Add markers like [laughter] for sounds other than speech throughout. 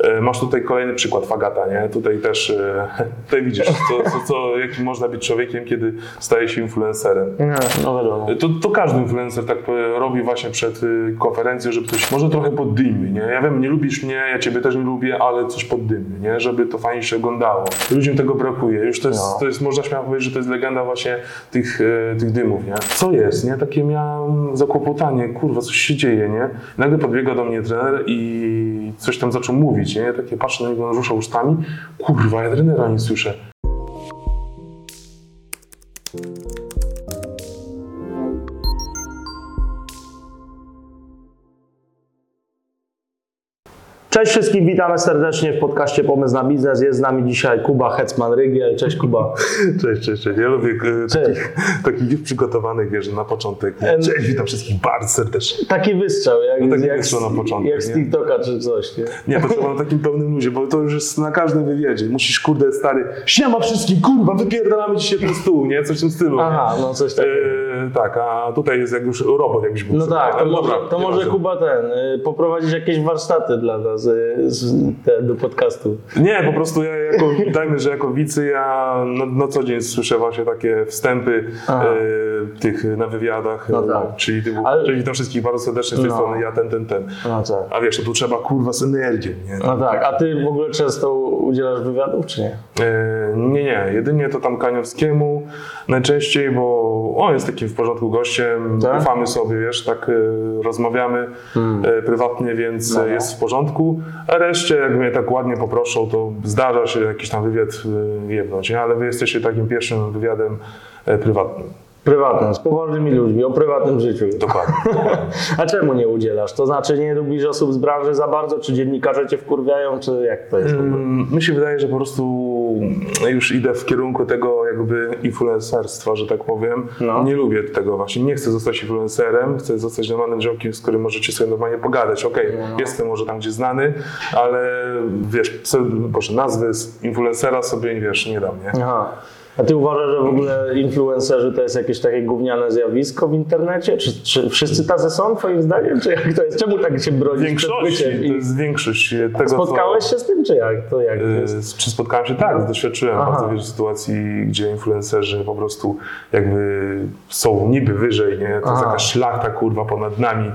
E, Masz tutaj kolejny przykład Fagata, nie? Tutaj też, e, [laughs] tutaj widzisz, co, co, co, jakim można być człowiekiem, kiedy staje się influencerem. Nie, no wiadomo. To, to każdy influencer tak e, robi właśnie przed konferencją, żeby coś, może trochę poddymi, nie? Ja wiem, nie lubisz mnie, ja ciebie też nie lubię, ale coś poddymi, nie? Żeby to fajnie się oglądało. Ludziom tego brakuje. Już to jest, No. to jest można śmiało powiedzieć, że to jest legenda właśnie tych, tych dymów, nie? Co jest, nie? Takie miałem zakłopotanie, kurwa, coś się dzieje, nie? Nagle podbiega do mnie trener i coś tam zaczął mówić, nie? Ja takie patrzę na niego, on rusza ustami, kurwa, ja trenera nie słyszę. Cześć wszystkim, witamy serdecznie w podcaście Pomysł na Biznes. Jest z nami dzisiaj Kuba Hetman-Rygiel. Cześć Kuba. [laughs] Cześć, cześć, cześć. Ja lubię e, takich, [laughs] takich już przygotowanych, wiesz, na początek. Cześć, witam wszystkich bardzo serdecznie. Taki wystrzał, jak, No taki jak, wystrzał na początek, jak z nie? TikToka czy coś. Nie? Nie, to trzeba na takim pełnym ludzie, bo to już jest na każdym wywiadzie. Musisz, kurde, stary, siema wszystkim, kurwa, wypierdalamy dzisiaj ten stół, nie? Coś w tym stylu. nie? Aha, no coś takiego. E, tak, a tutaj jest jak już robot jakbyś był. No tak, to dobra, to może. Kuba ten, y, poprowadzić jakieś warsztaty dla nas y, z, te, do podcastu. Nie, po prostu ja jako, [laughs] dajmy, że jako wicy ja na, na co dzień słyszę właśnie takie wstępy e, tych na wywiadach, No tak. czyli typu, Ale- czyli witam wszystkich bardzo serdecznie z tej No. strony, ja ten, ten, ten. No tak. A wiesz, to tu trzeba kurwa z energią, nie? No tak, a ty w ogóle często udzielasz wywiadów, czy nie? E, Nie, nie, jedynie to tam Kaniowskiemu najczęściej, bo on jest takim w porządku gościem, Tak? ufamy sobie, wiesz, tak e, rozmawiamy e, prywatnie, więc No. e, jest w porządku, a reszcie jak mnie tak ładnie poproszą, to zdarza się jakiś tam wywiad jebnąć, nie? ale wy jesteście takim pierwszym wywiadem prywatnym. Prywatnym, z poważnymi ludźmi, o prywatnym życiu. Dokładnie. [laughs] A czemu nie udzielasz? To znaczy nie lubisz osób z branży za bardzo, czy dziennikarze cię wkurwiają, czy jak to jest? w ogóle? Mm, Mi się wydaje, że po prostu już idę w kierunku tego jakby influencerstwa, że tak powiem. No. Nie lubię tego właśnie. Nie chcę zostać influencerem, chcę zostać normalnym ziomkiem, z którym możecie sobie normalnie pogadać. Okej, No. jestem może tam gdzie znany, ale wiesz, Boże, nazwy z influencera sobie, wiesz, nie dam, nie? Aha. A ty uważasz, że w ogóle influencerzy to jest jakieś takie gówniane zjawisko w internecie? Czy, czy wszyscy tacy są twoim zdaniem? Czy jak to jest? Czemu tak się bronisz większości, przed byciem? to jest większość tego, Spotkałeś się z tym, czy jak? To jak to co... jest? Y, Czy spotkałem się? Tak, doświadczyłem Aha. bardzo wielu sytuacji, gdzie influencerzy po prostu jakby są niby wyżej, nie? To jest jakaś szlachta kurwa ponad nami,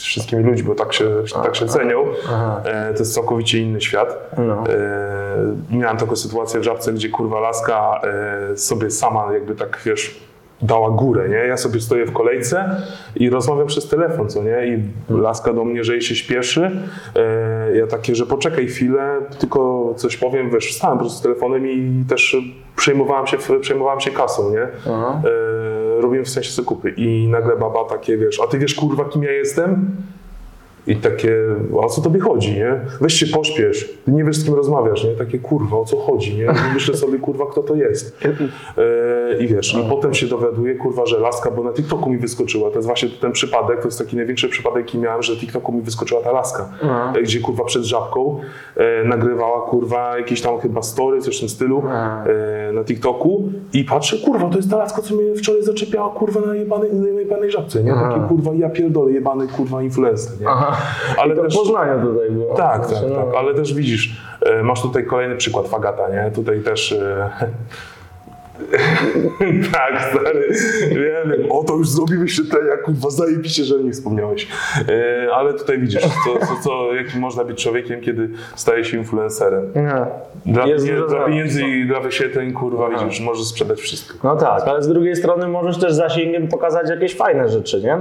wszystkimi ludźmi, bo tak się, tak się cenią. Aha. E, to jest całkowicie inny świat. No. E, miałem taką sytuację w Żabce, gdzie kurwa laska e, sobie sama jakby tak, wiesz, dała górę, nie? Ja sobie stoję w kolejce i rozmawiam przez telefon, co nie? I laska do mnie, że jej się śpieszy. E, ja takie, że poczekaj chwilę, tylko coś powiem, wiesz, wstałem po prostu z telefonem i też przejmowałem się, przejmowałem się kasą, nie? Aha. E, robiłem w sensie zakupy i nagle baba takie, wiesz, a ty wiesz kurwa kim ja jestem? I takie, o co tobie chodzi, nie? Weź się pośpiesz, ty nie wiesz z kim rozmawiasz, nie? Takie kurwa, o co chodzi, nie? I myślę sobie, kurwa, kto to jest. E, I wiesz, i potem się dowiaduję, kurwa, że laska, bo na TikToku mi wyskoczyła, to jest właśnie ten przypadek, to jest taki największy przypadek, jaki miałem, że na TikToku mi wyskoczyła ta laska, Aha. e, gdzie kurwa przed żabką e, nagrywała, kurwa, jakieś tam chyba story, coś w tym stylu Aha. e, na TikToku i patrzę, kurwa, to jest ta laska, co mnie wczoraj zaczepiała, kurwa, na jebanej, na jebanej żabce, nie? Takie, kurwa, ja pierdolę, jebany, kurwa, influencer, nie? Aha. Ale to też- Poznania tutaj było. Tak, tak, Znaczy, tak, no. ale też widzisz, e, masz tutaj kolejny przykład Fagata, nie? Tutaj też... e, [laughs] tak, stary, wiem, o to już zrobiłeś te, jak kurwa zajebiście, że nie wspomniałeś. E, ale tutaj widzisz, co, co, co, jakim można być człowiekiem, kiedy staje się influencerem. Nie. Dla, Jest pieniędzy, dużo dla pieniędzy i dla wyświetleń, kurwa, widzisz, możesz sprzedać wszystko. No tak, ale z drugiej strony możesz też zasięgiem pokazać jakieś fajne rzeczy, nie?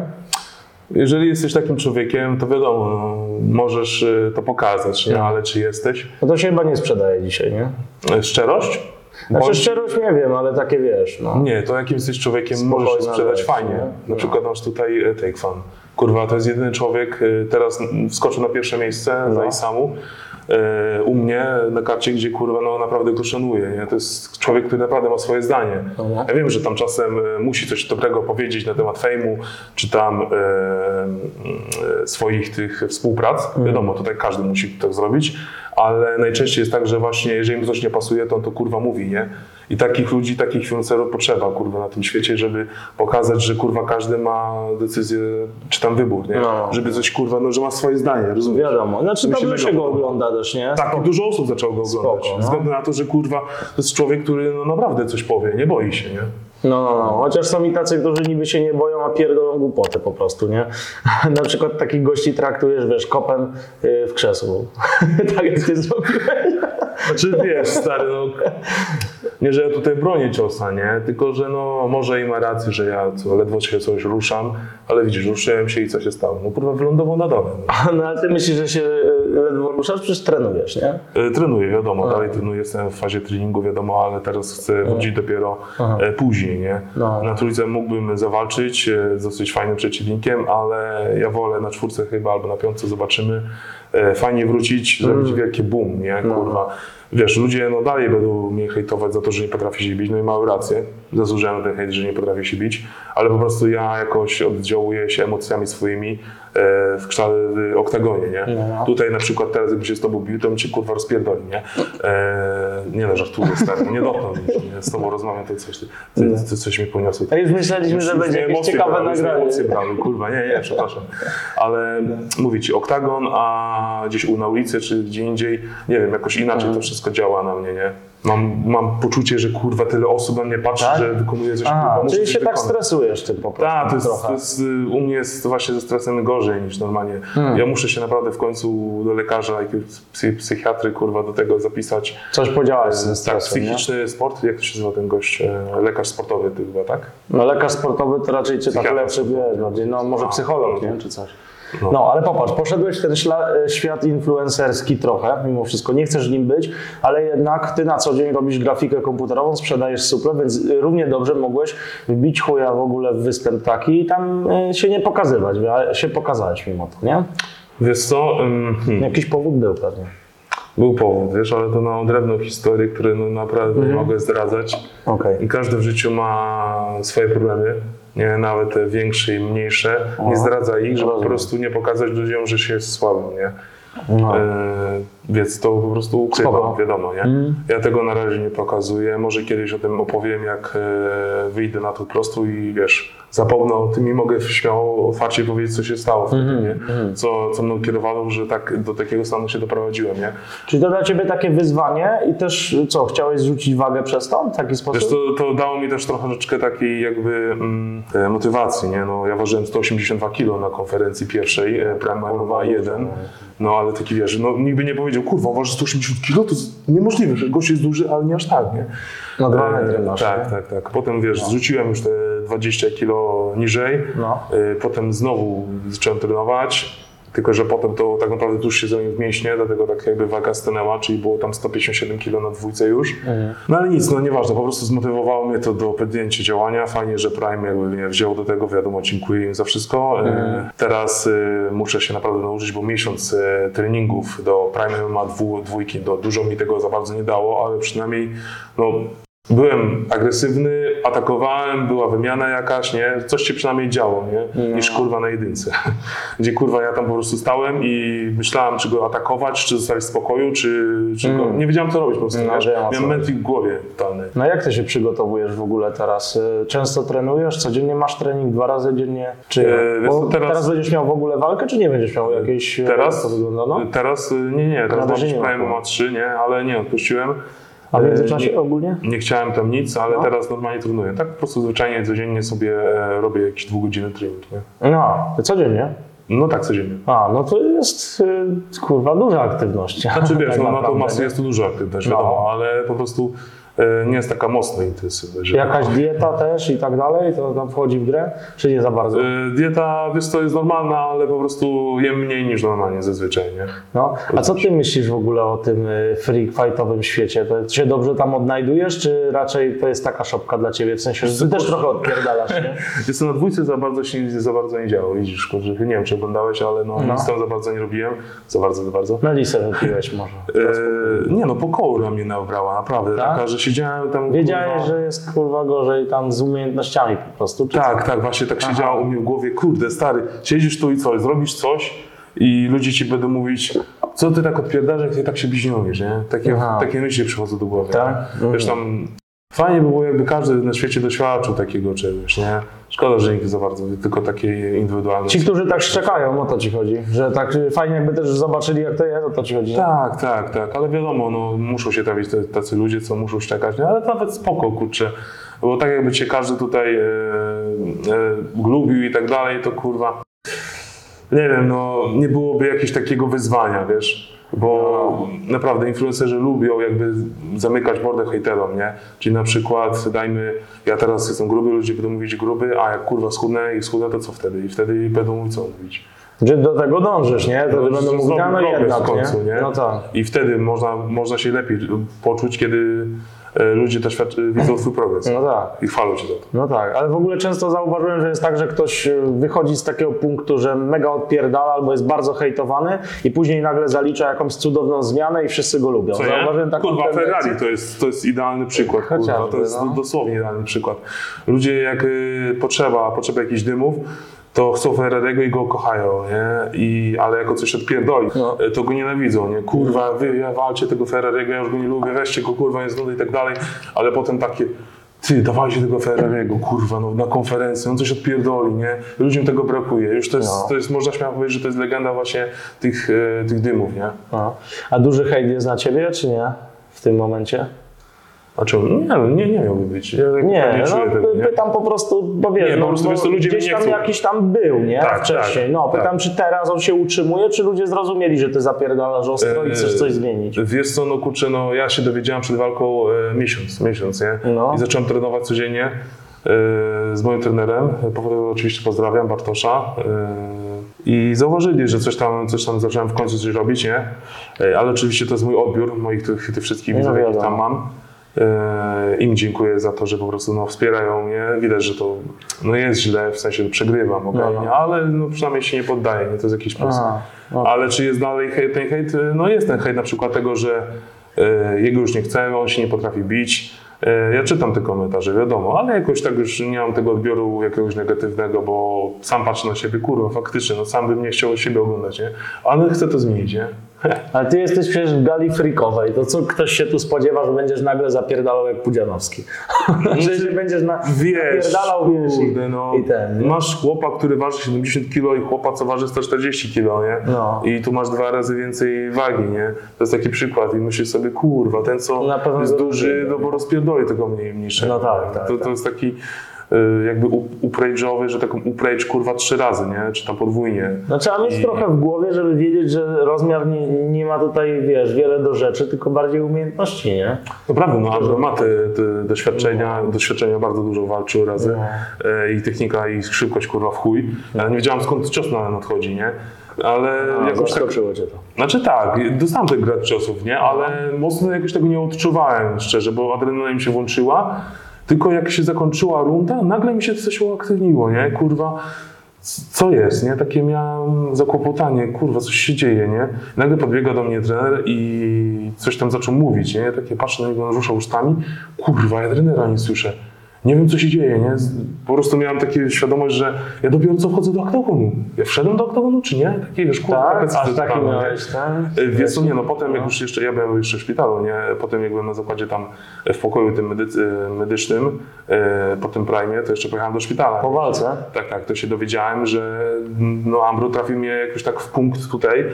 Jeżeli jesteś takim człowiekiem, to wiadomo, no, możesz e, to pokazać, No. nie? ale czy jesteś? No to się chyba nie sprzedaje dzisiaj, nie? E, Szczerość? Znaczy Bądź- szczerość nie wiem, ale takie wiesz, no. Nie, to jakim jesteś człowiekiem Spokojna możesz sprzedać rzecz, fajnie. nie? Na No. przykład masz tutaj e, Take Fan. Kurwa, to jest jedyny człowiek, e, teraz wskoczył na pierwsze miejsce No. za Isamu. e, U mnie na karcie, gdzie kurwa no naprawdę go szanuję. Nie? To jest człowiek, który naprawdę ma swoje zdanie. Ja wiem, że tam czasem e, musi coś dobrego powiedzieć na temat fejmu, czy tam e, swoich tych współprac. Mhm. Wiadomo, tutaj każdy musi tak zrobić, ale najczęściej jest tak, że właśnie jeżeli mu coś nie pasuje, to on to kurwa mówi, nie? I takich ludzi, takich influencerów potrzeba, kurwa, na tym świecie, żeby pokazać, że kurwa każdy ma decyzję, czy tam wybór, nie? No. Żeby coś kurwa, no, że ma swoje zdanie, rozumiesz? Wiadomo, znaczy się dobrze się go ogląda też, nie? Tak, i dużo osób zaczęło go oglądać. Spoko, no. Względu na to, że kurwa, to jest człowiek, który no, naprawdę coś powie, nie boi się, nie? No, no, no. Chociaż są i tacy, którzy niby się nie boją, a pierdolą głupoty po prostu, nie? [laughs] Na przykład takich gości traktujesz, wiesz, kopem y, w krzesło. [laughs] tak jak ty zrobiłeś. Znaczy wiesz, stary, no, nie, że ja tutaj bronię ciosa, nie? Tylko, że no, może i ma rację, że ja co, ledwo się coś ruszam, ale widzisz, ruszyłem się i co się stało? No kurwa, wylądował na dole. No. No ale ty myślisz, że się y, ledwo ruszasz? Przecież trenujesz, nie? E, Trenuję, wiadomo, dalej trenuję, jestem w fazie treningu, wiadomo, ale teraz chcę wrócić dopiero e, później, nie? No. Na trójce mógłbym zawalczyć e, z dosyć fajnym przeciwnikiem, ale ja wolę na czwórce chyba albo na piątce, zobaczymy. E, Fajnie wrócić, zrobić wielkie boom, nie? Kurwa. Wiesz, ludzie no dalej będą mnie hejtować za to, że nie potrafię się bić, no i mają rację. Zasłużyłem na ten hejt, że nie potrafię się bić, ale po prostu ja jakoś oddziałuję się emocjami swoimi e, w kształcie w oktagonie, nie? No. Tutaj na przykład teraz jakbym się z tobą bił, to bym cię kurwa rozpierdolił, nie? E, nie no, żartuję stary, no nie dotknął mnie, nie? Z tobą rozmawiam, to coś, ty, ty, ty coś mi poniosło. A już myśleliśmy, że będzie jakieś ciekawe nagranie. emocje brały, kurwa, nie, nie, przepraszam. Ale mówię ci, oktagon, a gdzieś u na ulicy czy gdzie indziej, nie wiem, jakoś inaczej Mhm. to wszystko działa na mnie, nie? Mam, mam poczucie, że kurwa tyle osób na mnie patrzy, Tak? że wykonuję coś, A, kurwa, czyli się tak wykonać. stresujesz tym po prostu Tak, to jest, to jest, y, u mnie jest to właśnie ze stresem gorzej niż normalnie. Hmm. Ja muszę się naprawdę w końcu do lekarza, jakiegoś psy, psychiatry, kurwa, do tego zapisać. Coś podziałać z tym Tak, stresem, nie? psychiczny sport, jak to się nazywa ten gość? E, Lekarz sportowy ty chyba, tak? No lekarz sportowy to raczej czy tak leczy, wiesz, bardziej, no może psycholog, nie? Czy coś. No. No, ale popatrz, poszedłeś w ten świat influencerski trochę, mimo wszystko, nie chcesz nim być, ale jednak ty na co dzień robisz grafikę komputerową, sprzedajesz suple, więc równie dobrze mogłeś wbić chuja w ogóle w występ taki i tam e, się nie pokazywać, a się pokazałeś mimo to, nie? Wiesz co, hmm, Jakiś powód był pewnie. był powód, wiesz, ale to na odrębną historię, które no naprawdę nie mogę zdradzać. Okej. I każdy w życiu ma swoje problemy? Nawet większe i mniejsze. Nie zdradza ich, żeby po rozumiem. prostu nie pokazać ludziom, że się jest słabym, nie? No. E, więc to po prostu ukrywam, Spoko. wiadomo, nie? Ja tego na razie nie pokazuję. Może kiedyś o tym opowiem, jak e, wyjdę na to prostu i wiesz, zapomnę o tym i mogę śmiało, otwarcie powiedzieć, co się stało wtedy, nie? Co, co mną kierowało, że tak do takiego stanu się doprowadziłem, nie? Czyli to dla ciebie takie wyzwanie i też co, chciałeś zrzucić wagę przez to w taki sposób? Wiesz, to, to dało mi też troszeczkę takiej jakby mm, e, motywacji, nie? No, ja ważyłem 182 kg na konferencji pierwszej, e, Prime MMA 1, no ale taki wiesz, no nikt by nie powiedział, kurwa, waży 180 kg, to jest niemożliwe, że gość jest duży, ale nie aż tak, nie? Na dwa metry masz, Tak, tak, tak. Potem wiesz, zrzuciłem już te 20 kg niżej, No. e, potem znowu zacząłem trenować, tylko że potem to tak naprawdę tuż się zrobił w mięśnie, dlatego tak jakby waga stanęła, czyli było tam 157 kg na dwójce już. No ale nic, no nieważne, po prostu zmotywowało mnie to do podjęcia działania. Fajnie, że Prime jakby mnie wziął do tego, wiadomo, dziękuję im za wszystko. E, Teraz e, muszę się naprawdę nauczyć, bo miesiąc treningów do Prime ma dwu, dwójki, do, dużo mi tego za bardzo nie dało, ale przynajmniej no, byłem agresywny, atakowałem, była wymiana jakaś, nie? Coś się przynajmniej działo, nie? Niż kurwa na jedynce. [laughs] Gdzie kurwa ja tam po prostu stałem i myślałem, czy go atakować, czy zostawić w spokoju, czy, czy go... Nie wiedziałem, co robić po prostu, No, Miałem mętlik w głowie totalny. No jak ty się przygotowujesz w ogóle teraz? Y, Często trenujesz? Codziennie masz trening? Dwa razy dziennie? Czy E, teraz... teraz- będziesz miał w ogóle walkę, czy nie będziesz miał jakiejś... e, Teraz, Jak to wygląda, no? teraz y, nie, nie, teraz mam nie ma 3, nie? Ale nie, odpuściłem. A w E, międzyczasie nie- ogólnie? Nie chciałem tam nic, ale No. teraz normalnie trenuję. Tak po prostu zwyczajnie codziennie sobie e, robię jakiś dwugodzinny trening, nie? No, to codziennie? No tak codziennie. A, no to jest y, kurwa duża aktywność. Znaczy wiesz, [laughs] Tak no, na to masę jest to duża aktywność, No. wiadomo, ale po prostu e, nie jest taka mocno intensywna. Jakaś dieta też i tak dalej, to tam wchodzi w grę? Czy nie za bardzo? E, Dieta, wiesz co, jest normalna, ale po prostu jem mniej niż normalnie zazwyczaj, nie? No. A co ty myślisz w ogóle o tym y, freak fightowym świecie? To się dobrze tam odnajdujesz, czy raczej to jest taka szopka dla ciebie? W sensie, że ty też trochę odpierdalasz, nie? [laughs] Jestem na dwójce za bardzo się nic za bardzo nie działo, widzisz, kurczę, nie wiem czy oglądałeś, ale no, No. nic tam za bardzo nie robiłem, za bardzo, za bardzo. Melisę wypiłeś może. E, nie no, pokoura mnie nabrała, naprawdę, Tak? taka, że siedziałem tam... Wiedziałeś, kurwa, że jest kurwa gorzej tam z umiejętnościami po prostu? Tak, tak, właśnie tak Aha. siedziało u mnie w głowie, kurde, stary, siedzisz tu i coś, zrobisz coś i ludzie ci będą mówić, co ty tak odpierdasz, jak ty tak się bić nie? Takie, Aha. takie myśli przychodzą do głowy. Tak? nie? Wiesz, tam Fajnie by było, jakby każdy na świecie doświadczył takiego czegoś, nie? Szkoda, że nikt za bardzo, tylko takie indywidualne. Ci, którzy tak szczekają, o to ci chodzi. Że tak fajnie jakby też zobaczyli, jak to jest, o to ci chodzi. Tak, tak, tak, ale wiadomo, no, muszą się trafić tacy ludzie, co muszą szczekać, nie? ale nawet spoko, kurczę. Bo tak jakby cię każdy tutaj e, e, lubił i tak dalej, to kurwa, nie wiem, no nie byłoby jakiegoś takiego wyzwania, wiesz, bo naprawdę influencerzy lubią jakby zamykać mordę hejterom, nie? Czyli na przykład dajmy, ja teraz jestem gruby, ludzie będą mówić gruby, a jak kurwa schudnę i schudnę, to co wtedy? I wtedy będą mówić co mówić. Że do tego dążysz, nie? To No, będą mówić, no jednak, w końcu, nie? No tak. I wtedy można, można się lepiej poczuć, kiedy ludzie doświadczy, widzą twój progres No tak. i chwalą cię za to. No tak, ale w ogóle często zauważyłem, że jest tak, że ktoś y, wychodzi z takiego punktu, że mega odpierdala albo jest bardzo hejtowany i później nagle zalicza jakąś cudowną zmianę i wszyscy go lubią. Co nie? Zauważyłem taką Kurwa. Ferrari to jest, to jest idealny przykład. Kurwa. Chociażby, To jest no. dosłownie idealny przykład. Ludzie jak y, potrzeba, potrzeba jakichś dymów, to chcą Ferrariego i go kochają, nie? I, ale jako coś odpierdoli, No. y, to go nienawidzą, nie? Kurwa, wy ja walcie tego Ferrariego, ja już go nie lubię, weźcie go, kurwa, jest nudy i tak dalej, ale potem takie ty, dawajcie tego Ferrariego, kurwa, no, na konferencję, on coś odpierdoli, nie? Ludziom tego brakuje. Już to jest, No. to jest można śmiało powiedzieć, że to jest legenda właśnie tych, e, tych dymów, nie? No. A duży hejt jest na ciebie, czy nie? W tym momencie? A czemu? Nie, no, nie, nie miałby być. Ja tak Nie, nie no, tego, nie? pytam po prostu, bo wiesz, Nie, po no, prostu wiesz co, ludzie gdzieś tam jakiś tam był, nie? Tak, Wcześniej. tak, no, pytam, tak. czy teraz on się utrzymuje, czy ludzie zrozumieli, że ty zapierdalasz ostro i chcesz coś zmienić? Wiesz co, no kurczę, no ja się dowiedziałem przed walką e, miesiąc, miesiąc, nie? No. I zacząłem trenować codziennie e, z moim trenerem. E, Oczywiście pozdrawiam Bartosza. E, I zauważyli, że coś tam, coś tam zacząłem w końcu coś robić, nie? E, ale oczywiście to jest mój odbiór moich tych, tych wszystkich No widzów, jakich tam mam. E, Im dziękuję za to, że po prostu no, wspierają mnie. Widać, że to no, jest źle, w sensie przegrywam, okej, No, no. ale no, przynajmniej się nie poddaję, nie? to jest jakiś plus. Aha, no. Ale czy jest dalej hejt, ten hejt? No jest ten hejt na przykład tego, że e, jego już nie chcemy, on się nie potrafi bić. E, ja czytam te komentarze, wiadomo, ale jakoś tak już nie mam tego odbioru jakiegoś negatywnego, bo sam patrzę na siebie, kurwa, faktycznie, no sam bym nie chciał siebie oglądać, nie? Ale chcę to zmienić, nie? Ale ty jesteś przecież w gali freakowej, to co ktoś się tu spodziewa, że będziesz nagle zapierdalał jak Pudzianowski? [laughs] że się będziesz na, Wiesz, napierdalał, wiesz, kurde, no, i ten, nie? masz chłopa, który waży 70 kg i chłopa, co waży 140 kg, nie? No. I tu masz dwa razy więcej wagi, nie? To jest taki przykład i myślisz sobie, kurwa, ten co jest duży, no bo rozpierdoli tego mniej, mniejszego. No tak, tak, to, tak. to jest taki jakby uprage'owy, że taką uprage kurwa trzy razy, nie? Czy tam podwójnie. No trzeba mieć I- trochę w głowie, żeby wiedzieć, że rozmiar nie, nie ma tutaj, wiesz, wiele do rzeczy, tylko bardziej umiejętności, nie? Naprawdę, no Andrzej ma te, te doświadczenia, doświadczenia bardzo dużo walczył razy No. e, i technika i szybkość kurwa w chuj. Ja nie wiedziałem skąd cios na- nadchodzi, nie? Ale A, jakoś tak, cię to. znaczy tak, dostałem tych grad ciosów, nie? Ale mocno jakoś tego nie odczuwałem szczerze, bo adrenalina mi się włączyła. Tylko jak się zakończyła runda, nagle mi się coś uaktywniło, nie? Kurwa, co jest, nie? Takie miałem zakłopotanie, kurwa, coś się dzieje, nie? Nagle podbiega do mnie trener i coś tam zaczął mówić, nie? Takie patrzę na niego, on rusza ustami, kurwa, ja trenera nie słyszę. Nie wiem, co się dzieje, nie? Po prostu miałem takie świadomość, że ja dopiero co wchodzę do oktagonu. Ja wszedłem do oktagonu, czy nie? Takie, wiesz, kurwa, Tak? Aż taki miałeś ten? E, Wiesz co, nie, no potem jak już jeszcze, ja byłem jeszcze w szpitalu, nie, potem jak byłem na zakładzie tam w pokoju tym medycy, medycznym, e, po tym prime, to jeszcze pojechałem do szpitala. Po walce? Tak, tak, to się dowiedziałem, że no Ambro trafił mnie jakoś tak w punkt tutaj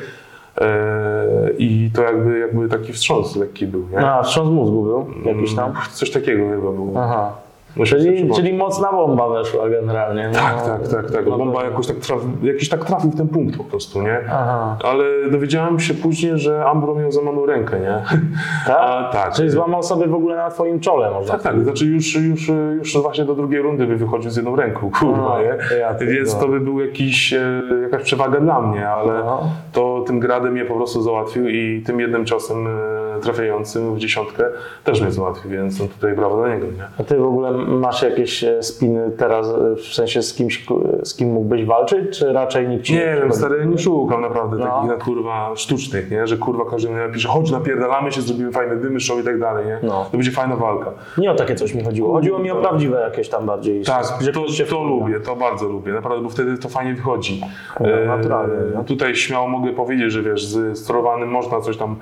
e, i to jakby, jakby taki wstrząs lekki był, nie? A, wstrząs mózgu był jakiś tam? Coś takiego chyba było. Aha. Czyli, czyli mocna bomba weszła generalnie. No, Tak, tak, tak, tak. no Bomba jakoś tak, traf, jakiś tak trafił w ten punkt po prostu, nie? Aha. Ale dowiedziałem się później, że Ambro miał złamaną rękę, nie? Tak? A, tak. Czyli złamał sobie w ogóle na twoim czole, można Tak, tak, znaczy już, już, już właśnie do drugiej rundy by wychodził z jedną ręką, kurwa, A, nie? ja. Więc to by był jakiś, e, jakaś przewaga dla mnie, ale No. to tym gradem mnie po prostu załatwił i tym jednym ciosem e, trafiającym w dziesiątkę też mnie załatwił, więc no tutaj brawo dla niego, nie? A ty w ogóle masz jakieś e, spiny teraz, e, w sensie z kimś, z kim mógłbyś walczyć, czy raczej nikt ci Nie wiem, przychodzi? stary, nie szukam naprawdę No. takich na kurwa sztucznych, nie? Że kurwa każdy mi napisze, chodź napierdalamy się, zrobimy fajne dymy, show i tak dalej, nie? No. To będzie fajna walka. Nie o takie coś mi chodziło. Chodziło mi o prawdziwe jakieś tam bardziej. Tak, to, to wkurza. lubię, to bardzo lubię, naprawdę, bo wtedy to fajnie wychodzi. No, naturalnie, E, no. Tutaj śmiało mogę powiedzieć, że wiesz, z sterowanym można coś tam,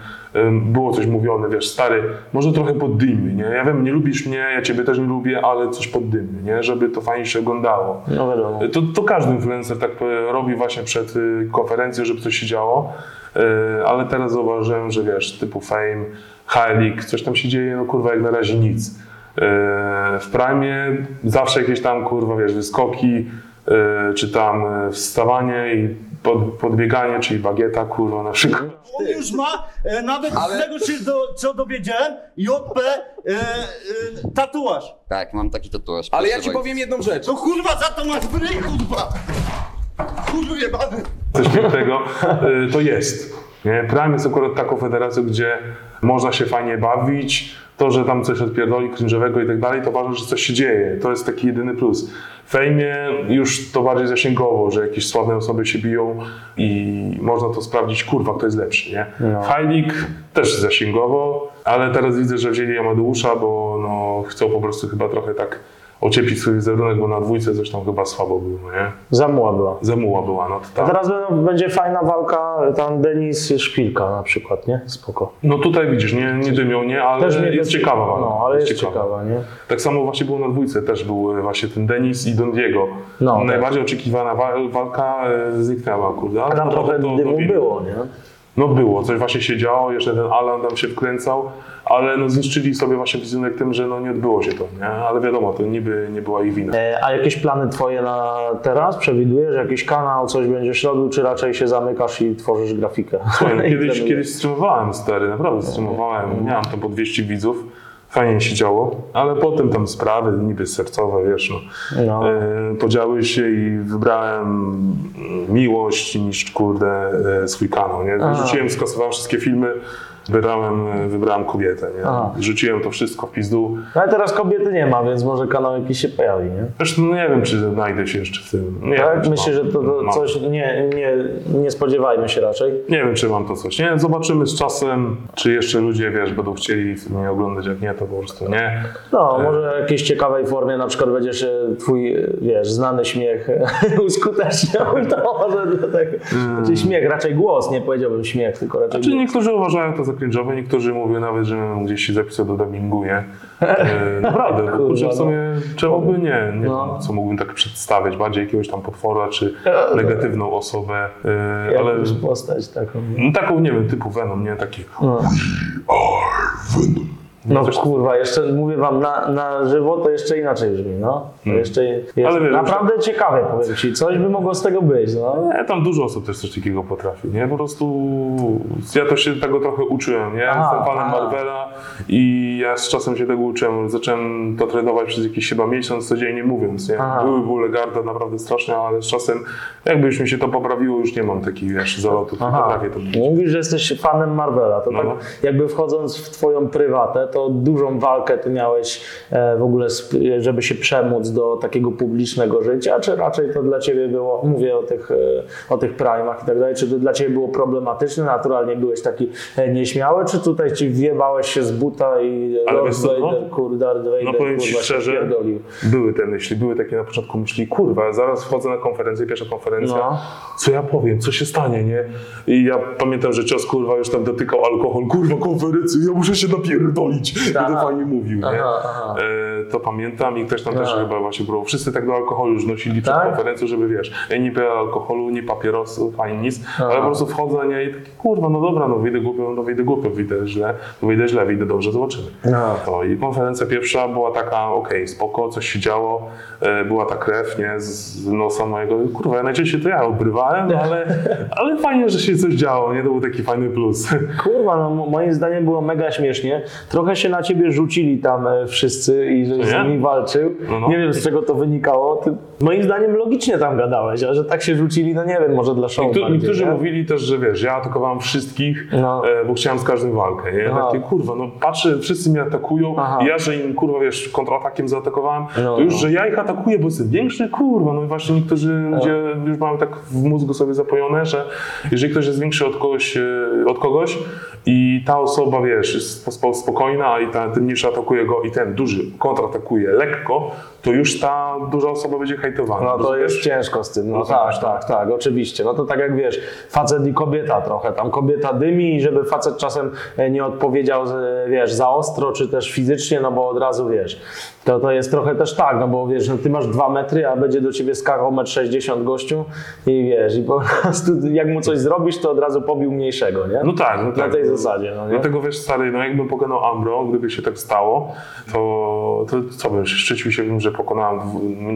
było coś też mówione, wiesz, stary, może trochę poddymy, nie? Ja wiem, nie lubisz mnie, ja ciebie też nie lubię, ale coś poddymy, nie? Żeby to fajnie się oglądało. No wiadomo. To, to każdy influencer tak e, robi właśnie przed y, konferencją, żeby coś się działo, E, ale teraz zauważyłem, że wiesz, typu Fame, Halik, coś tam się dzieje, no kurwa, jak na razie nic. E, W Prime zawsze jakieś tam, kurwa, wiesz, wyskoki, e, czy tam e, wstawanie i pod, podbieganie, czyli bagieta, kurwa, na przykład. On już ma, e, nawet z tego się do, co dowiedziałem, JP e, e, tatuaż. Tak, mam taki tatuaż. Ale ja ci powiem jedną rzecz. No kurwa, za to masz bryj, kurwa! Kurwa jebany. coś pięknego, y, to jest. Nie? Prime jest akurat taką federacją, gdzie można się fajnie bawić. To, że tam coś odpierdoli cringe'owego i tak dalej, to ważne, że coś się dzieje. To jest taki jedyny plus. W fejmie już to bardziej zasięgowo, że jakieś sławne osoby się biją i można to sprawdzić, kurwa, kto jest lepszy, nie? No. High League też zasięgowo, ale teraz widzę, że wzięli Amadeusza, bo no, chcą po prostu chyba trochę tak ocieplić swój wizerunek, bo na dwójce coś tam chyba słabo było, nie? Zamuła była. Zamuła była, no to A tak. teraz będzie fajna walka, tam Denis Szpilka na przykład, nie? Spoko. No tutaj widzisz, nie, nie dymią, nie, ale jest ciekawa walka. No, ale jest ciekawa, nie? Tak samo właśnie było na dwójce, też był e, właśnie ten Denis i Don Diego. No, Najbardziej oczekiwana wa- walka e, zniknęła, kurde. Ale Tam trochę to- dymu było, nie? No było, coś właśnie się działo, jeszcze ten Alan tam się wkręcał, ale no zniszczyli sobie właśnie wizerunek tym, że no nie odbyło się to, nie? Ale wiadomo, to niby nie była ich wina. E, A jakieś plany twoje na teraz? Przewidujesz jakiś kanał, coś będziesz robił, czy raczej się zamykasz i tworzysz grafikę? Słuchaj, no [laughs] kiedyś, kiedyś streamowałem stary, naprawdę streamowałem, miałem tam po 200 widzów, fajnie się działo, ale potem tam sprawy niby sercowe, wiesz, no, No. e, podziały się i wybrałem miłość niż, kurde, e, swój kanał, nie? Aha. Rzuciłem, skasowałem wszystkie filmy, wybrałem, e, wybrałem kobietę, nie? Aha. Rzuciłem to wszystko w pizdu. No ale teraz kobiety nie ma, więc może kanał jakiś się pojawi, nie? Zresztą no nie wiem, czy znajdę się jeszcze w tym. Nie wiem, Tak? czy Myślę, mam- że to, to coś, nie, nie, nie spodziewajmy się raczej. Nie wiem, czy mam to coś. Nie, zobaczymy z czasem, czy jeszcze ludzie, wiesz, będą chcieli mnie oglądać, jak nie, to po prostu nie. No, może w jakiejś ciekawej formie na przykład będziesz e, twój, e, wiesz, znany śmiech [laughs] uskuteczniał, to może dlatego. Znaczy śmiech, raczej głos, nie powiedziałbym śmiech, tylko raczej Czy głos. niektórzy uważają to za cringe'owe, niektórzy mówią nawet, że gdzieś się zapisał do dubbingu, nie? [laughs] E, naprawdę, bo Kurwa, kurczę, w no. sumie czemu by nie? Nie No. wiem, co mógłbym tak przedstawiać, bardziej jakiegoś tam potwora, czy no. negatywną osobę, e, ale postać taką. no, taką, nie wiem, typu Venom, nie? Taki No. No kurwa, jeszcze mówię wam na, na żywo, to jeszcze inaczej brzmi, no. To jeszcze Hmm. Ale wiesz, naprawdę ciekawe, powiem ci. Coś by mogło z tego być, no. Nie, tam dużo osób też coś takiego potrafi, nie? Po prostu ja to się tego trochę uczyłem, nie? Aha, Jestem fanem aha. Marvela i ja z czasem się tego uczyłem. Zacząłem to trenować przez jakiś chyba miesiąc, codziennie mówiąc, nie? Aha. Były bóle garda naprawdę straszne, ale z czasem jakby już mi się to poprawiło, już nie mam takich, wiesz, zalotów, nie Aha. potrafię to. Mówisz, że jesteś fanem Marvela. To No. tak jakby wchodząc w twoją prywatę, to dużą walkę ty miałeś e, w ogóle, żeby się przemóc do takiego publicznego życia, czy raczej to dla ciebie było, mówię o tych, e, o tych primach i tak dalej, czy to dla ciebie było problematyczne, naturalnie byłeś taki e, nieśmiały, czy tutaj ci wjebałeś się z buta i Ale Lord no? Vader, kurde, Darth Vader, No powiem ci kurwa, szczerze, były te myśli, były takie na początku myśli, kurwa, zaraz wchodzę na konferencję, pierwsza konferencja, No. co ja powiem, co się stanie, nie? I ja pamiętam, że cios, kurwa, już tam dotykał alkohol, kurwa, konferencji, ja muszę się napierdolić, Tak. będę fajnie mówił, nie? Aha, aha. E, to pamiętam i ktoś tam też Tak. chyba właśnie było, wszyscy tak do alkoholu już nosili przed Tak? konferencją, żeby wiesz, ja nie piję alkoholu, nie papierosów, ani nic, ale po prostu wchodzę, nie? I taki, kurwa, no dobra, no wyjdę głupio, no wyjdę głupio, wyjdę źle, wyjdę źle, wyjdę dobrze, zobaczymy. No. To i konferencja pierwsza była taka, okej, spoko, coś się działo, e, była ta krew, nie, z nosa mojego, kurwa, ja najczęściej to ja obrywałem, no ale, ale fajnie, że się coś działo, nie, to był taki fajny plus. Kurwa, no mo- moim zdaniem było mega śmiesznie. Trochę się na ciebie rzucili tam e, wszyscy i żeś z nimi walczył. No, no. Nie wiem z czego to wynikało. Ty, moim zdaniem logicznie tam gadałeś, a że tak się rzucili, no nie wiem, może dla show Niektórzy, bardziej, niektórzy nie? mówili też, że wiesz, ja atakowałem wszystkich, No. e, bo chciałem z każdym walkę, nie? Aha. Takie, kurwa, no patrzę, wszyscy mnie atakują Aha. i ja, że im, kurwa, wiesz, kontratakiem zaatakowałem, No, to już, no. że ja ich atakuję, bo jestem większy, kurwa, no i właśnie niektórzy ludzie już mają tak w mózgu sobie zapojone, że jeżeli ktoś jest większy od kogoś, e, od kogoś i ta osoba, wiesz, jest spo- spokojna a i ta, ten mniejszy atakuje go i ten duży kontratakuje lekko, to już ta duża osoba będzie hejtowana. No to rozumiesz? jest ciężko z tym. No Rozumiesz, tak, tak, tak, oczywiście. No to tak jak wiesz, facet i kobieta trochę. Tam kobieta dymi i żeby facet czasem e, nie odpowiedział, z- wiesz, za ostro, czy też fizycznie, no bo od razu wiesz. To, to jest trochę też tak, no bo wiesz, no ty masz dwa metry, a będzie do ciebie skakał 1,60 m gościu i wiesz, i po [laughs] prostu jak mu coś zrobisz, to od razu pobił mniejszego, nie? No tak, no Na tak. tej zasadzie, no nie? Dlatego wiesz, stary, no jakbym pokonał Ambro, gdyby się tak stało, to, to co bym, szczycił się bym, że pokonałem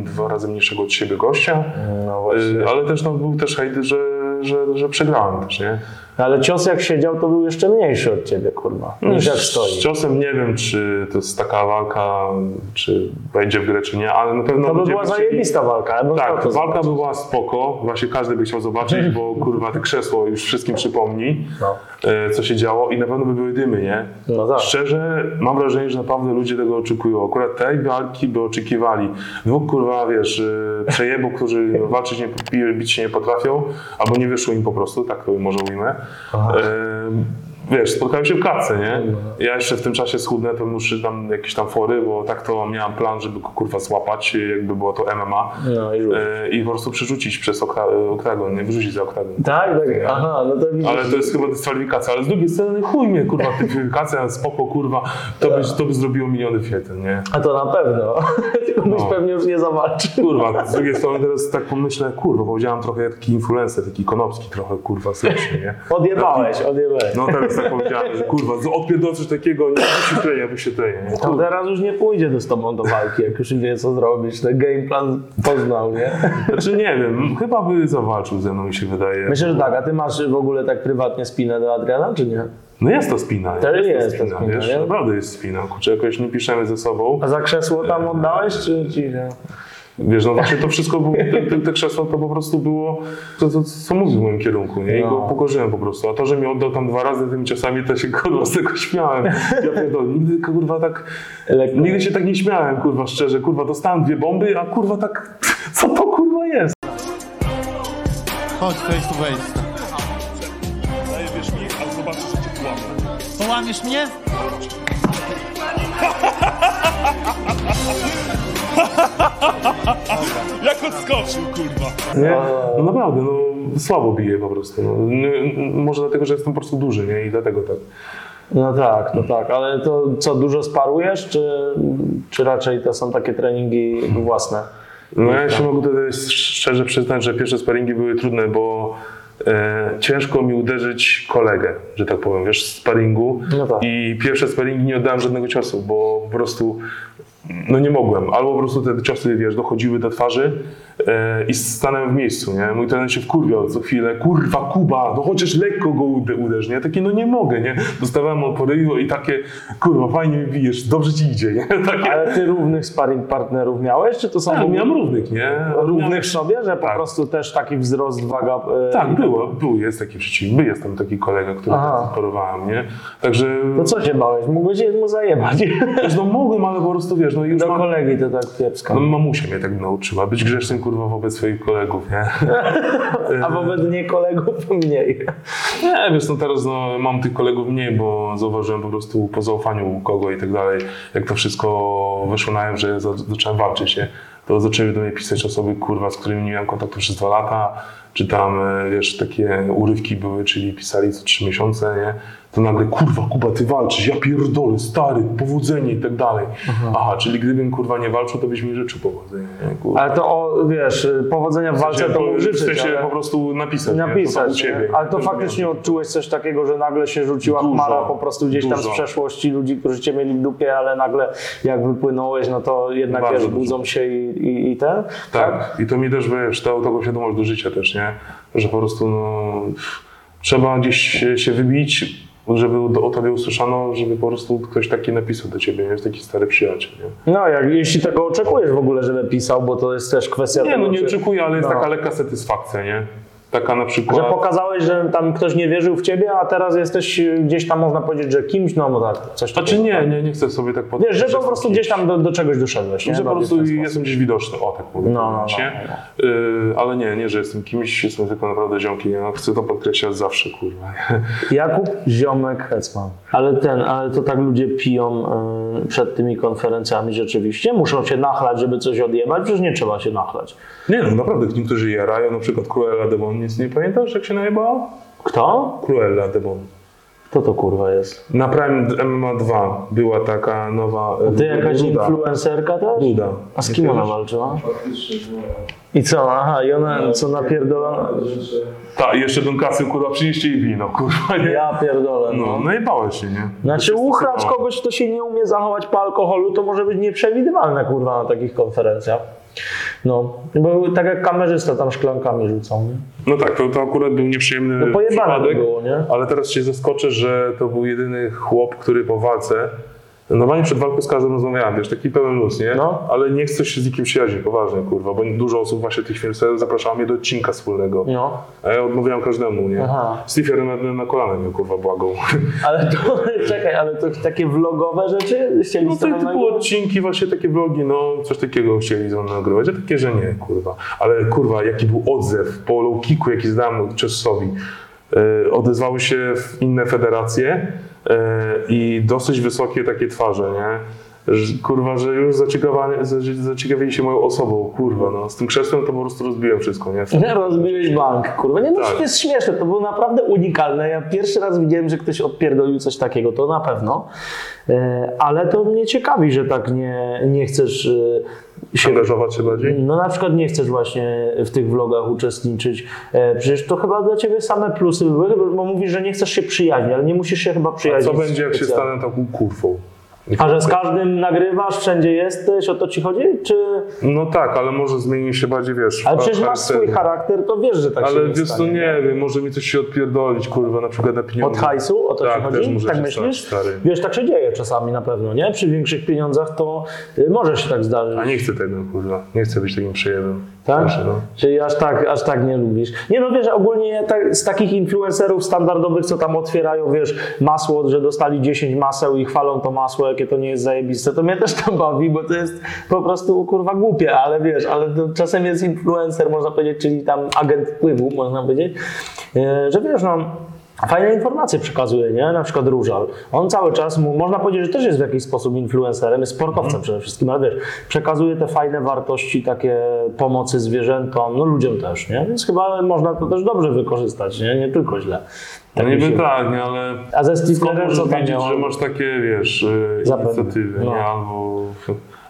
dwa razy mniejszego od siebie gościa, No y, ale też no, był też hejt, że, że, że przegrałem też, nie? Ale cios jak siedział, to był jeszcze mniejszy od ciebie, kurwa, niż jak Z stoi. ciosem nie wiem, czy to jest taka walka, czy wejdzie w grę, czy nie, ale na pewno To by była by chcieli- zajebista walka. Ja Tak, walka zobaczyć. była spoko, właśnie każdy by chciał zobaczyć, bo [laughs] kurwa, te krzesło już wszystkim przypomni, No. e, co się działo i na pewno by były dymy, nie? No tak. Szczerze, mam wrażenie, że naprawdę ludzie tego oczekują. Akurat tej walki by oczekiwali. Dwóch kurwa, wiesz, e, przejebów, którzy walczyć nie, bić się nie potrafią, albo nie wyszło im po prostu, tak to może ujmę. E, Wiesz, spotkałem się w klatce, nie? Ja jeszcze w tym czasie schudnę, to muszę tam jakieś tam fory, bo tak to miałem plan, żeby go kurwa złapać, jakby było to MMA No i e, i po prostu przerzucić przez okra- oktagon, nie wyrzucić za oktagon. Tak, tak. Aha, no to widzisz. Ale to jest chyba dyskwalifikacja, ale z drugiej strony chuj mnie, kurwa, dyskwalifikacja, [laughs] spoko, kurwa, to by, to by zrobiło miliony świetl, nie? A to na pewno. [laughs] Tylko byś No. pewnie już nie zawalczył. Kurwa, z drugiej strony teraz tak pomyślę, kurwa, powiedziałem trochę jak taki influencer, taki konopski trochę, kurwa, słyszy, nie? Odjebałeś, odjebałeś. No teraz powiedziałem, że kurwa, odpierdol coś takiego, nie wyświetlenia, wyświetlenia? To teraz już nie pójdzie z tobą do walki, jak już wie co zrobić. Ten game plan poznał, nie? Znaczy nie wiem, chyba by zawalczył ze mną, mi się wydaje. Myślę, że tak. A ty masz w ogóle tak prywatnie spinę do Adriana, czy nie? No jest to spina, To jest, jest to spina, spina, wiesz, nie? naprawdę jest spina, kurczę, jakoś nie piszemy ze sobą. A za krzesło tam oddałeś, czy ci nie? Wiesz, no właśnie to wszystko, było, te, te, te krzesło to po prostu było to, to, co mówił w moim kierunku, nie? I go No. pokorzyłem po prostu. A to, że mi oddał tam dwa razy tymi ciosami, to się kurwa z tego śmiałem. Ja pierdolę, nigdy kurwa tak, Lekko. nigdy się tak nie śmiałem, kurwa, szczerze. Kurwa, dostałem dwie bomby, a kurwa tak, co to kurwa jest? Chodź face to face. Wiesz mi, ale zobaczysz, że cię kłamę. Połamiesz mnie? [laughs] [laughs] Jak odskoczył, kurwa. Nie? No naprawdę, no słabo bije po prostu. No, nie, może dlatego, że jestem po prostu duży, nie? I dlatego tak. No tak, no tak. Ale to co, dużo sparujesz, czy, czy raczej to są takie treningi własne? No ja się mogę tutaj szczerze przyznać, że pierwsze sparingi były trudne, bo e, ciężko mi uderzyć kolegę, że tak powiem, wiesz, z sparingu. No tak. I pierwsze sparingi nie oddałem żadnego ciosu, bo po prostu no nie mogłem. Albo po prostu te ciosy, wiesz, dochodziły do twarzy e, i stanąłem w miejscu, nie? Mój trener się wkurwiał co chwilę, kurwa, Kuba, no chociaż lekko go ude- uderz, nie? Takie, no nie mogę, nie? Dostawałem od poryju i takie, kurwa, fajnie mi bijesz, dobrze ci idzie, nie? [laughs] Takie, Ale ty równych sparring partnerów miałeś, czy to są tak, miałem równych, nie? równych sobie, że po Tak. prostu też taki wzrost, waga... e, Tak, było, był, jest taki przeciwnik, jest tam taki kolega, który Aha. tak parowałem, nie? Także, To co się bałeś? Mógłbyś mu zajebać. wiesz, no mogłem, ale po prostu, wiesz, no już Do mam, kolegi to tak kiepsko. no, mamusia mnie tak nauczyła, być grzecznym, kurwa, wobec swoich kolegów, nie? [laughs] A wobec nie kolegów mniej. Nie, wiesz, no teraz no, mam tych kolegów mniej, bo zauważyłem po prostu po zaufaniu u kogo i tak dalej, jak to wszystko wyszło na jaw, że za, zacząłem walczyć, nie? To zaczęły do mnie pisać osoby, kurwa, z którymi nie miałem kontaktu przez dwa lata, czy tam, e, wiesz, takie urywki były, czyli pisali co trzy miesiące, nie? To nagle, kurwa, Kuba, ty walczysz, ja pierdolę, stary, powodzenie i tak dalej. Aha, czyli gdybym, kurwa, nie walczył, to byś mi życzył powodzenia, nie? Ale to, o, wiesz, powodzenia w walce to w życzyć, sensie ale... po prostu napisać, nie? To Napisać, ciebie. nie? ale to faktycznie odczułeś coś takiego, że nagle się rzuciła Dużo, chmara po prostu gdzieś tam z dużo. przeszłości ludzi, którzy cię mieli w dupie, ale nagle jak wypłynąłeś, no to jednak Bardzo wiesz, dużo. budzą się i, i, i ten. Tak. I to mi też, wiesz, dał taką świadomość do życia też, nie? Że po prostu, no, trzeba gdzieś się wybić, żeby o tobie usłyszano, żeby po prostu ktoś taki napisał do ciebie, nie? Jest taki stary przyjaciel, nie? No, jak, jeśli tego oczekujesz w ogóle, żeby pisał, bo to jest też kwestia Nie, tego, no nie czy- oczekuję, ale jest No. taka lekka satysfakcja, nie? Taka na Że przykład... pokazałeś, że tam ktoś nie wierzył w ciebie, a teraz jesteś y, gdzieś tam, można powiedzieć, że kimś, no bo tak, coś takiego. Znaczy nie, nie, nie chcę sobie tak Wiesz, że po jestem prostu kimś. gdzieś tam do, do czegoś doszedłeś, nie? Że po w prostu jestem gdzieś widoczny, o tak mówię. No, no, no, Y, ale nie, nie, że jestem kimś, jestem tylko naprawdę ziomkiem. Ja chcę to podkreślać zawsze, kurwa. Jakub Ziomek Hetman. Ale ten, ale to tak ludzie piją y, przed tymi konferencjami rzeczywiście? Muszą się nachlać, żeby coś odjebać? Przecież nie trzeba się nachlać. Nie no, naprawdę, niektórzy jarają, na przykład Cruella Demon, nic nie pamiętasz, jak się najebała? Kto? Cruella Demon. Kto to kurwa jest? Na Prime MMA 2 była taka nowa... e, Ty jakaś influencerka też? Ruda. A z kim ona walczyła? I co? Aha, i ona co napierdolona? Tak, jeszcze Donkasy, kurwa, przynieście jej wino, kurwa, nie? Ja pierdolę. No, No. najebała się, nie? Znaczy uchrać kogoś, kto się nie umie zachować po alkoholu, to może być nieprzewidywalne kurwa na takich konferencjach. No, bo tak jak kamerzysta tam szklankami rzucał, nie? No tak, to, to akurat był nieprzyjemny No przypadek, było, nie? ale teraz się zaskoczę, że to był jedyny chłop, który po walce, normalnie przed walką z każdym rozmawiałem, wiesz, taki pełen luz, nie? No. Ale nie chcę się z nikim przyjaźnić, poważnie, kurwa, bo dużo osób właśnie tych filmów zapraszało mnie do odcinka wspólnego, No. a ja odmawiałem każdemu, nie? Aha. Stifler na, na kolana mnie, kurwa, błagał. [laughs] Ale to, [laughs] czekaj, ale to takie vlogowe rzeczy chcieli No to typu nagrywać? odcinki, właśnie takie vlogi, no coś takiego chcieli ze mną nagrywać, a takie, że nie, kurwa. Ale kurwa, jaki był odzew po low kicku, jaki zdałem Czesowi. E, odezwały się w inne federacje i dosyć wysokie takie twarze, nie? Kurwa, że już zaciekawili się moją osobą, kurwa, no. Z tym krzesłem to po prostu rozbiłem wszystko, nie? Nie, [laughs] Rozbiłeś bank, kurwa. Nie, no Tak. to jest śmieszne, to było naprawdę unikalne. Ja pierwszy raz widziałem, że ktoś odpierdolił coś takiego, to na pewno. E, Ale to mnie ciekawi, że tak nie, nie chcesz e, się Angażować się bardziej? No na przykład nie chcesz właśnie w tych vlogach uczestniczyć. E, Przecież to chyba dla ciebie same plusy były, bo mówisz, że nie chcesz się przyjaźnić, ale nie musisz się chyba A przyjaźnić. co będzie, jak się stanę taką kurwą? A że z każdym nagrywasz, wszędzie jesteś, o to ci chodzi? Czy... No tak, ale może zmieni się bardziej, wiesz... Ale przecież masz swój charakter, to wiesz, że tak się Ale wiesz stanie, nie wiem, może mi coś się odpierdolić, kurwa, na przykład na pieniądze. Od hajsu? O to tak, ci chodzi? Też może tak myślisz? Stać, stary. Wiesz, tak się dzieje czasami na pewno, nie? Przy większych pieniądzach to y, może się tak zdarzyć. A nie chcę tego, kurwa. Nie chcę być takim przejebem. Tak? Proszę, no. Czyli aż tak, aż tak nie lubisz. Nie no wiesz, ogólnie tak, z takich influencerów standardowych, co tam otwierają, wiesz, masło, że dostali 10 maseł i chwalą to masło, jakie to nie jest zajebiste, to mnie też to bawi, bo to jest po prostu kurwa głupie, ale wiesz, ale to czasem jest influencer, można powiedzieć, czyli tam agent wpływu, można powiedzieć, e, że wiesz, no fajne informacje przekazuje, nie? Na przykład Różal. On cały czas, mu, można powiedzieć, że też jest w jakiś sposób influencerem, jest sportowcem przede wszystkim, ale wiesz, przekazuje te fajne wartości takie pomocy zwierzętom, no ludziom też, nie? Więc chyba można to też dobrze wykorzystać, nie? Nie tylko źle. No mi niby tak, nie, ale A ze Stiflerem co tam wiedzieć, miał? że masz takie, wiesz, y, Zapędy. inicjatywy, No. nie? Albo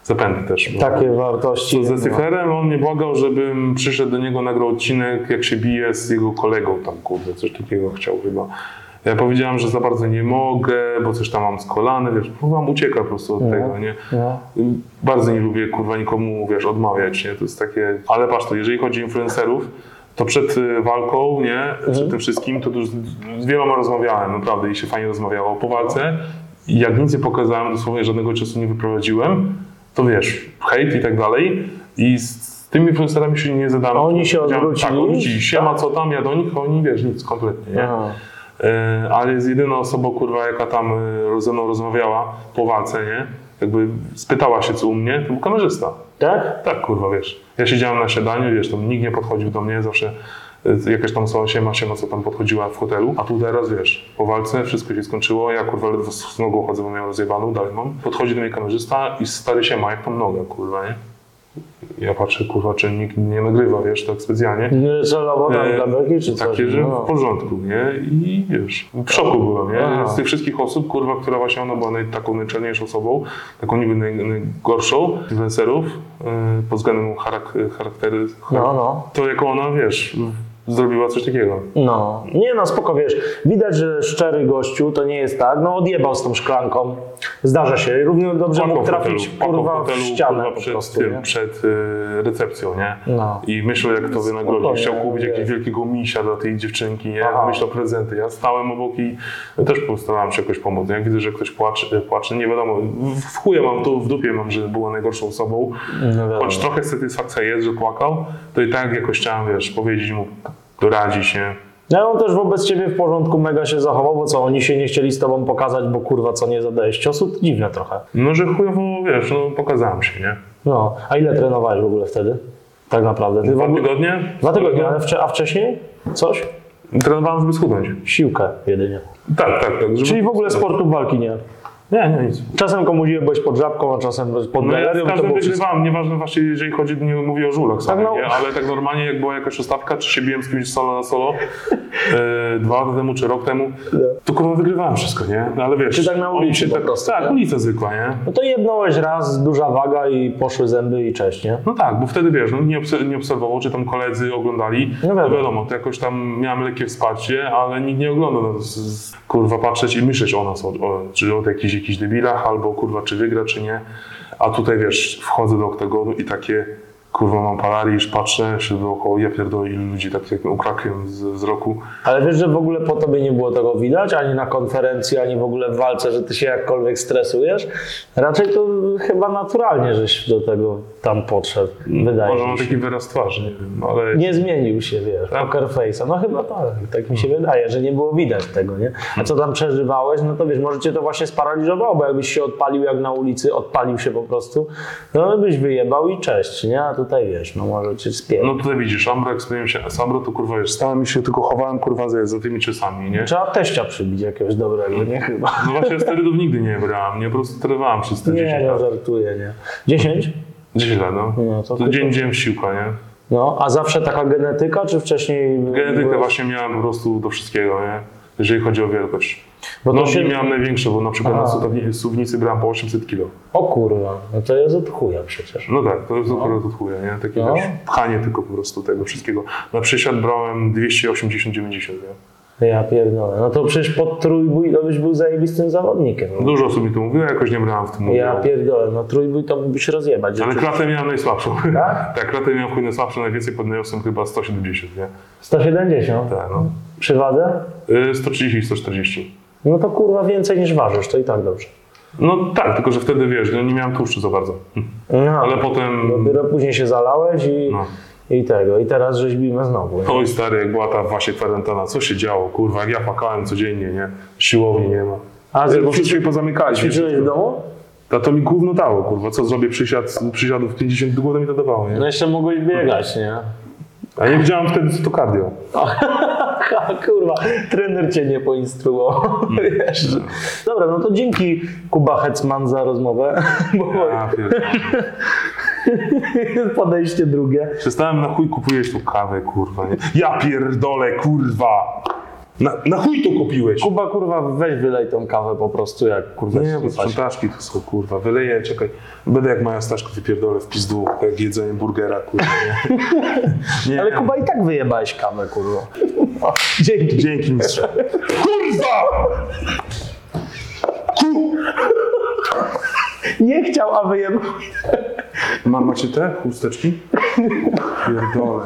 zapędy też. Takie wartości. Ze no. Stiflerem on mnie błagał, żebym przyszedł do niego, nagrał odcinek, jak się bije z jego kolegą tam, kurde, coś takiego chciał chyba. Ja powiedziałem, że za bardzo nie mogę, bo coś tam mam z kolany, wiesz, próbowałem uciekać po prostu od tego, nie? No. Bardzo nie lubię, kurwa, nikomu, wiesz, odmawiać, nie? To jest takie... Ale patrz, to jeżeli chodzi o influencerów, to przed y, walką, nie? Przed tym wszystkim, to już z z wieloma rozmawiałem, naprawdę, i się fajnie rozmawiało. Po walce, jak nic nie pokazałem, dosłownie żadnego czasu nie wyprowadziłem, to wiesz, hejt i tak dalej. I z tymi influencerami się nie zadałem. A oni się odwrócili? Tak, odwrócili. Siema, co tam, ja do nich, oni, wiesz, nic, kompletnie, nie? Aha. E, ale jest jedyna osoba, kurwa, jaka tam e, ze mną rozmawiała po walce, nie? Jakby spytała się, co u mnie, to był kamerzysta. Tak? Tak, kurwa, wiesz. Ja siedziałem na siadaniu, wiesz, tam nikt nie podchodził do mnie, zawsze jakaś tam osoba siema, siema, co tam podchodziła w hotelu, a tu teraz, wiesz, po walce wszystko się skończyło, ja, kurwa, ledwo z nogą chodzę, bo miałem rozjebaną, dalej mam. Podchodzi do mnie kamerzysta i stary siema, jak tam noga, kurwa, nie? Ja patrzę, kurwa, czy nikt nie nagrywa, wiesz, tak specjalnie. Nie Celowo tam E, dla beki, czy coś? Takie, że No. w porządku, nie? I wiesz, w szoku byłem, nie? Aha. Z tych wszystkich osób, kurwa, która właśnie ona była naj, taką najczarniejszą osobą, taką niby naj, najgorszą influencerów yy, pod względem charak, charaktery, No, no. to jako ona, wiesz, zrobiła coś takiego. No, nie no, spoko, wiesz, widać, że szczery gościu, to nie jest tak, no odjebał z tą szklanką, zdarza się, równie dobrze mógł w trafić, hotelu, kurwa, płakał w ścianę kurwa, przed, prostu, tym, przed y, recepcją, nie? No. I myślał, jak to wynagrodzić. Spokojnie, Chciał kupić jakiegoś wielkiego misia dla tej dziewczynki, nie? Aha. Myślał prezenty. Ja stałem obok i też postarałem się jakoś pomóc. Jak widzę, że ktoś płacze, płacze nie wiadomo, w- w chuje mam tu, w dupie mam, że była najgorszą osobą. No. Choć trochę satysfakcja jest, że płakał, to i tak jakoś chciałem, wiesz, powiedzieć mu doradzi się. No on też wobec ciebie w porządku mega się zachował, bo co, oni się nie chcieli z tobą pokazać, bo kurwa co, nie zadajesz ciosu? Dziwne trochę. No, że chujowo, wiesz, no pokazałem się, nie? No, a ile trenowałeś w ogóle wtedy? Tak naprawdę. Ty Dwa ogóle... tygodnie? Dwa tygodnie, ale wcze- a wcześniej? Coś? Trenowałem, żeby schudnąć. Siłkę jedynie. Tak, tak, tak. Żeby... Czyli w ogóle sportu walki nie. Nie, nie, nic. Czasem komuś byłeś pod żabką, a czasem pod No ja każdym wygrywałem, nieważne właśnie, jeżeli chodzi, nie mówię o żulach samych, no. nie? ale tak normalnie jak była jakaś ustawka, czy się biłem z kimś solo na solo, [laughs] e, dwa lata temu, czy rok temu, to kurwa wygrywałem wszystko, nie? No, ale wiesz, Czy tak na ulicy się po tak, prostu, tak, nie? ulica zwykła, nie? No to jednąłeś raz, duża waga i poszły zęby i cześć, nie? No tak, bo wtedy wiesz, no, nie, obse- nie obserwował, czy tam koledzy oglądali. No No wiadomo. wiadomo, to jakoś tam miałem lekkie wsparcie, ale nikt nie ogląda. No, kurwa patrzeć i myśleć o nas, o, o, czy o jakichś, jakichś debilach, albo kurwa czy wygra, czy nie. A tutaj wiesz, wchodzę do oktagonu i takie kurwa mam paraliż, patrzę się dookoła, ja pierdolę ilu ludzi tak jak ukrakiem z wzroku. Ale wiesz, że w ogóle po tobie nie było tego widać, ani na konferencji, ani w ogóle w walce, że ty się jakkolwiek stresujesz. Raczej to chyba naturalnie, żeś do tego tam podszedł, wydaje Może mi się. taki wyraz twarzy, nie wiem, ale... Nie zmienił się, wiesz, Tak. poker face'a. No chyba tak, tak mi się wydaje, że nie było widać tego, nie? A co tam przeżywałeś, no to wiesz, może cię to właśnie sparaliżowało, bo jakbyś się odpalił jak na ulicy, odpalił się po prostu, no byś wyjebał i cześć, nie? Tutaj wiesz, no może cię spier... No tutaj widzisz, Ambro, jak się z to kurwa wiesz, stałem i się tylko chowałem kurwa za, za tymi czasami, nie? Trzeba teścia przybić jakiegoś dobrego, nie? Chyba. No właśnie sterydów nigdy nie brałem, nie? Po prostu trenowałem przez te 10 Nie, no lat. żartuję, nie? 10? 10 lat, no. No, to to dzień dzień siłka, nie? No, a zawsze taka genetyka, czy wcześniej... Genetykę byłeś- właśnie miałem po prostu do wszystkiego, nie? Jeżeli chodzi o wielkość. Bo Nogi się- miałem największe, bo na przykład Aha. na suwni- suwnicy brałem po 800 kg. O kurwa, no to jest od chuja przecież. No tak, to jest akurat od chuja, nie? Takie No. pchanie tylko po prostu tego wszystkiego. Na przysiad brałem 280-90, nie? Ja pierdolę. No to przecież pod trójbój to byś był zajebistym zawodnikiem. No. Dużo osób mi to mówiło, jakoś nie brałem w tym Ja pierdolę, no trójbój to mógłbyś rozjebać. Ale klatę miałem najsłabszą. Tak? [laughs] tak, klatę miałem chuj najsłabszą, najwięcej podniosłem chyba 170, nie? 170? Tak, no. Przy wadze? Y, 130 140. No to kurwa więcej niż ważysz, to i tak dobrze. No tak, tylko że wtedy wiesz, no, nie miałem tłuszczu za bardzo. No, Ale potem. Dopiero później się zalałeś i, No. I tego. I teraz rzeźbimy znowu. Nie? Oj stary, jak była ta właśnie kwarantana, co się działo, kurwa, jak ja pakałem codziennie, nie? Siłowni nie ma. A Bo z- wszystko się pozamykali. ćwiczyłeś w domu? To, to mi gówno dało, kurwa, co zrobię przysiad, przysiadów 50 głowę mi to dawało, nie? No jeszcze mogłeś biegać, nie? A nie wiedziałem wtedy, co to cardio. Ha, [laughs] kurwa, trener cię nie poinstruował. [laughs] Wiesz. Dobra, no to dzięki Kuba Hetman za rozmowę. [laughs] Bo Ja. [laughs] podejście drugie. Przestałem na chuj kupujesz tu kawę, kurwa, nie? Ja pierdolę, kurwa! Na, na chuj to kupiłeś! Kuba, kurwa, weź wylej tą kawę po prostu, jak kurwa Nie, bo sprzątaczki to są, kurwa, wyleję, czekaj. Będę jak moja Staszko wypierdolę w pizdu, jak jedzenie burgera, kurwa, nie? [laughs] nie Ale Kuba i tak wyjebałeś kawę, kurwa. O, [laughs] dzięki. Dzięki, mistrzu. Kurwa! Ku... Nie chciał, a wyjebał. Ma, macie te chusteczki? Pierdolę.